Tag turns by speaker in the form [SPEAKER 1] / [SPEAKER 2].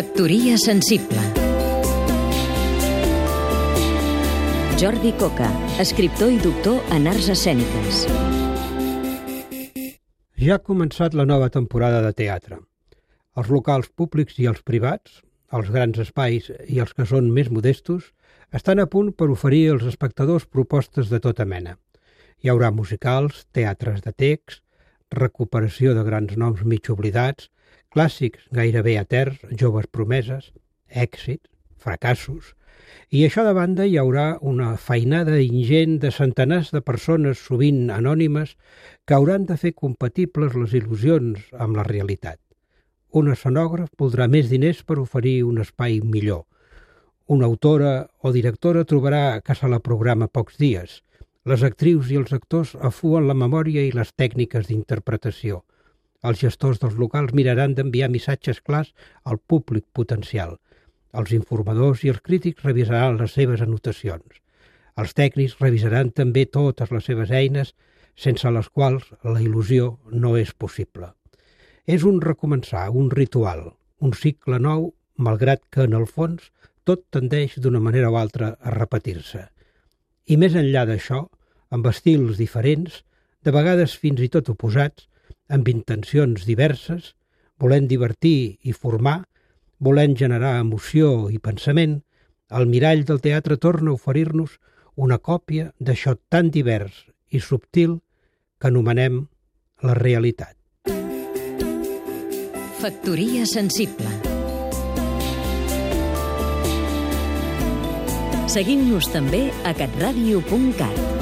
[SPEAKER 1] Factoria sensible Jordi Coca, escriptor i doctor en arts escèniques.
[SPEAKER 2] Ja ha començat la nova temporada de teatre. Els locals públics i els privats, els grans espais i els que són més modestos, estan a punt per oferir als espectadors propostes de tota mena. Hi haurà musicals, teatres de text, recuperació de grans noms mig oblidats, clàssics gairebé eterns, joves promeses, èxits, fracassos... I això de banda hi haurà una feinada ingent de centenars de persones, sovint anònimes, que hauran de fer compatibles les il·lusions amb la realitat. Un escenògraf voldrà més diners per oferir un espai millor. Una autora o directora trobarà que se la programa pocs dies. Les actrius i els actors afuen la memòria i les tècniques d'interpretació. Els gestors dels locals miraran d'enviar missatges clars al públic potencial – els informadors i els crítics revisaran les seves anotacions. Els tècnics revisaran també totes les seves eines, sense les quals la il·lusió no és possible. És un recomençar, un ritual, un cicle nou, malgrat que, en el fons, tot tendeix d'una manera o altra a repetir-se. I més enllà d'això, amb estils diferents, de vegades fins i tot oposats, amb intencions diverses, volent divertir i formar, volent generar emoció i pensament, el mirall del teatre torna a oferir-nos una còpia d'això tan divers i subtil que anomenem la realitat.
[SPEAKER 1] Factoria sensible Seguim-nos també a catradio.cat